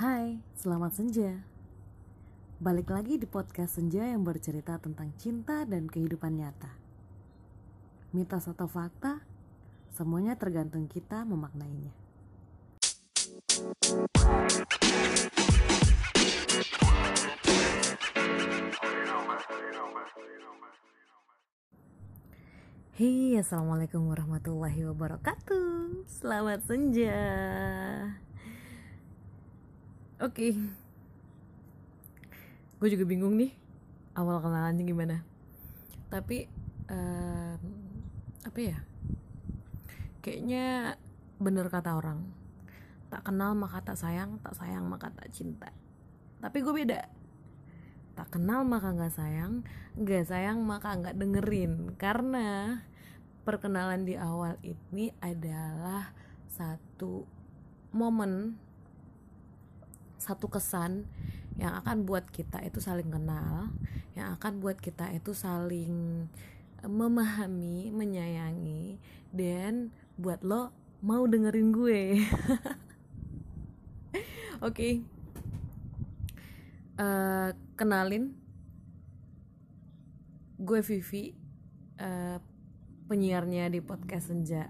Hai, selamat senja. Balik lagi di podcast Senja yang bercerita tentang cinta dan kehidupan nyata. Mitos atau fakta, semuanya tergantung kita memaknainya. Hei, assalamualaikum warahmatullahi wabarakatuh. Selamat senja. Oke, gue juga bingung nih awal kenalannya gimana. Tapi em, apa ya? Kayaknya bener kata orang, tak kenal maka tak sayang, tak sayang maka tak cinta. Tapi gue beda. Tak kenal maka nggak sayang, nggak sayang maka nggak dengerin. Karena perkenalan di awal ini adalah satu momen satu kesan yang akan buat kita itu saling kenal, yang akan buat kita itu saling memahami, menyayangi, dan buat lo mau dengerin gue. Oke, Eh, kenalin, gue Vivi, eh, penyiarnya di podcast Senja,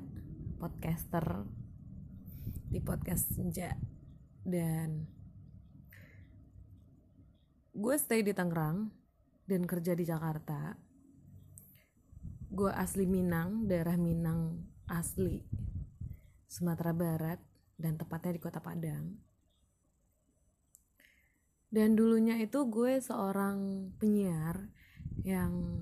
podcaster di podcast Senja, dan gue stay di Tangerang dan kerja di Jakarta. Gue asli Minang, daerah Minang asli, Sumatera Barat, dan tepatnya di Kota Padang. Dan dulunya itu gue seorang penyiar yang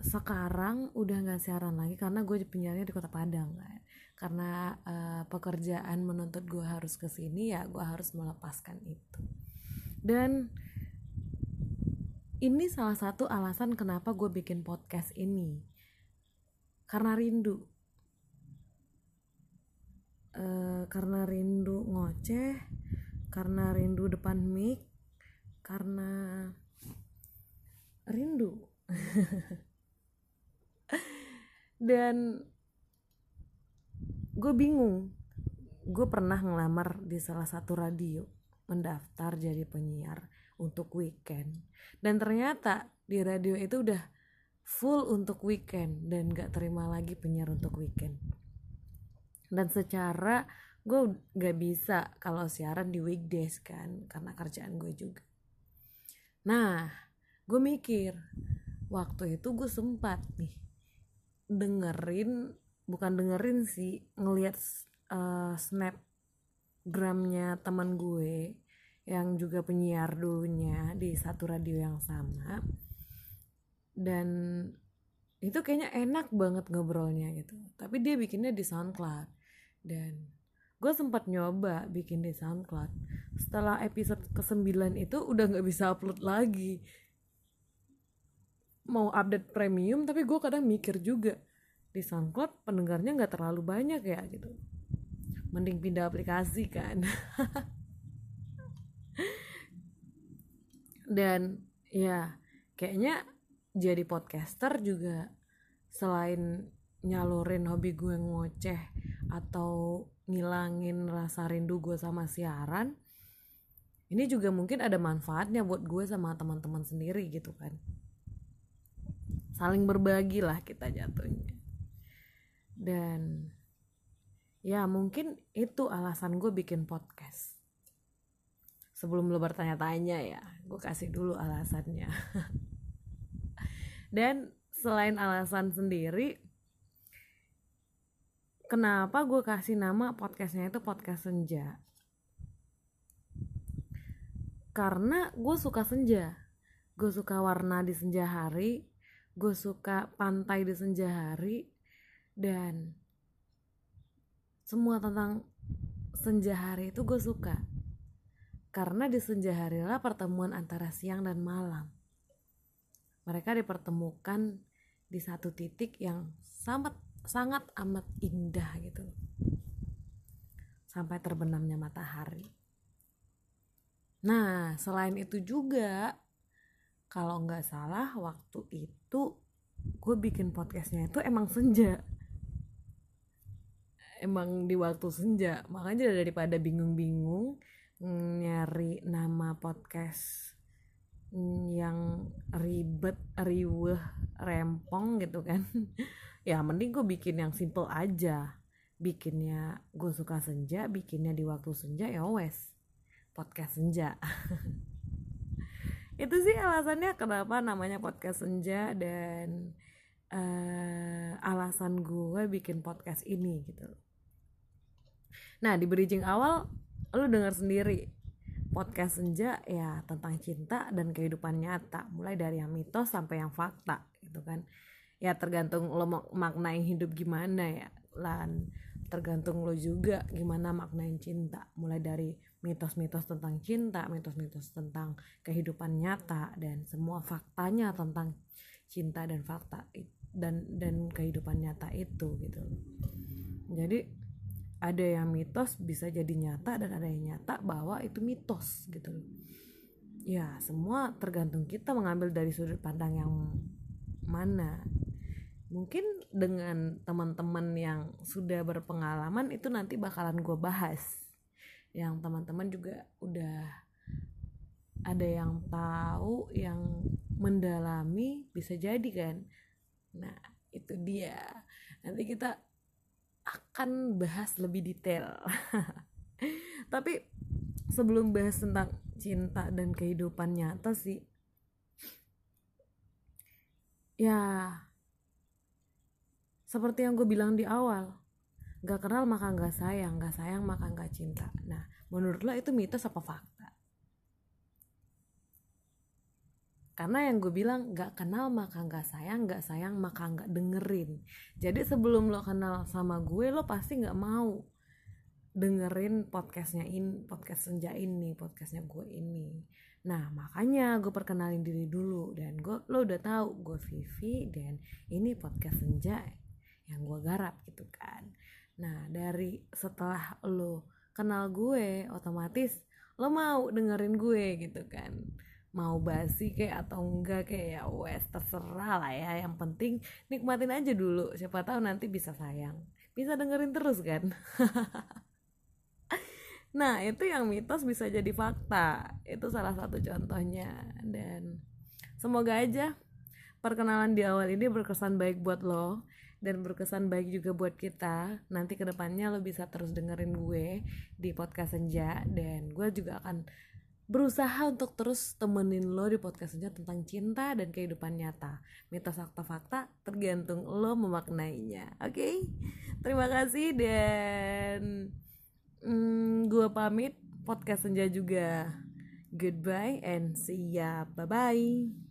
sekarang udah nggak siaran lagi karena gue penyiarnya di Kota Padang kan. Karena eh, pekerjaan menuntut gue harus ke sini ya gue harus melepaskan itu. Dan ini salah satu alasan kenapa gue bikin podcast ini. Karena rindu. Eh, karena rindu ngoceh, karena rindu depan mic, karena rindu. Dan gue bingung. Gue pernah ngelamar di salah satu radio, mendaftar jadi penyiar untuk weekend. Dan ternyata di radio itu udah full untuk weekend dan gak terima lagi penyiar untuk weekend. Dan secara gue gak bisa kalau siaran di weekdays kan, karena kerjaan gue juga. Nah, gue mikir, waktu itu gue sempat nih dengerin, bukan dengerin sih, ngeliat eh, snapgramnya teman gue yang juga penyiar dulunya di satu radio yang sama. Dan itu kayaknya enak banget ngobrolnya gitu. Tapi dia bikinnya di SoundCloud. Dan gue sempat nyoba bikin di SoundCloud. Setelah episode ke-9 itu udah nggak bisa upload lagi. Mau update premium tapi gue kadang mikir juga di SoundCloud pendengarnya nggak terlalu banyak ya gitu mending pindah aplikasi kan. Dan ya kayaknya jadi podcaster juga selain nyalurin hobi gue ngoceh atau ngilangin rasa rindu gue sama siaran ini juga mungkin ada manfaatnya buat gue sama teman-teman sendiri gitu kan. Saling berbagi lah kita jatuhnya. Dan ya mungkin itu alasan gue bikin podcast. Sebelum lo bertanya-tanya ya gue kasih dulu alasannya. Dan selain alasan sendiri kenapa gue kasih nama podcastnya itu podcast senja? Karena gue suka senja. Gue suka warna di senja hari gue suka pantai di senja hari dan semua tentang senja hari itu gue suka. Karena di senja harilah pertemuan antara siang dan malam. Mereka dipertemukan di satu titik yang sangat sangat amat indah gitu. Sampai terbenamnya matahari. Nah selain itu juga kalau nggak salah waktu itu gue bikin podcastnya itu emang senja emang di waktu senja. Makanya daripada bingung-bingung nyari nama podcast yang ribet, riweh, rempong gitu kan. Ya mending gue bikin yang simple aja. Bikinnya gue suka senja bikinnya di waktu senja ya wes. Podcast senja. Itu sih alasannya kenapa namanya podcast senja dan uh, alasan gue bikin podcast ini gitu nah di bridging awal lu dengar sendiri. Podcast senja ya tentang cinta dan kehidupan nyata. Mulai dari yang mitos sampai yang fakta gitu kan. Ya tergantung lo maknain hidup gimana ya. Lan tergantung lo juga gimana maknain cinta. Mulai dari mitos-mitos tentang cinta mitos-mitos tentang kehidupan nyata dan semua faktanya tentang cinta dan fakta dan dan kehidupan nyata itu gitu. Jadi ada yang mitos bisa jadi nyata dan ada yang nyata bahwa itu mitos gitu ya semua tergantung kita mengambil dari sudut pandang yang mana. Mungkin dengan teman-teman yang sudah berpengalaman itu nanti bakalan gue bahas. Yang teman-teman juga udah ada yang tahu yang mendalami bisa jadi kan? Nah itu dia. Nanti kita akan bahas lebih detail. Tapi sebelum bahas tentang cinta dan kehidupan nyata sih ya seperti yang gue bilang di awal gak kenal maka gak sayang gak sayang maka gak cinta. Nah menurut lo itu mitos apa fakta karena yang gue bilang gak kenal maka gak sayang gak sayang maka gak dengerin. Jadi sebelum lo kenal sama gue lo pasti gak mau dengerin podcastnya ini podcast senja ini podcastnya gue ini. Nah makanya gue perkenalin diri dulu dan gue lo udah tahu gue Vivi dan ini podcast senja yang gue garap gitu kan. Nah dari setelah lo kenal gue otomatis lo mau dengerin gue gitu kan mau basi kayak atau enggak kayak ya wes terserah lah ya. Yang penting nikmatin aja dulu. Siapa tahu nanti bisa sayang. Bisa dengerin terus kan? Nah itu yang mitos bisa jadi fakta. Itu salah satu contohnya. Dan semoga aja perkenalan di awal ini berkesan baik buat lo dan berkesan baik juga buat kita. Nanti ke depannya lo bisa terus dengerin gue di podcast senja dan gue juga akan berusaha untuk terus temenin lo di podcastnya tentang cinta dan kehidupan nyata. Mitos fakta-fakta tergantung lo memaknainya oke? Okay? terima kasih dan hmm, gue pamit podcast senja juga. Goodbye and see ya. Bye bye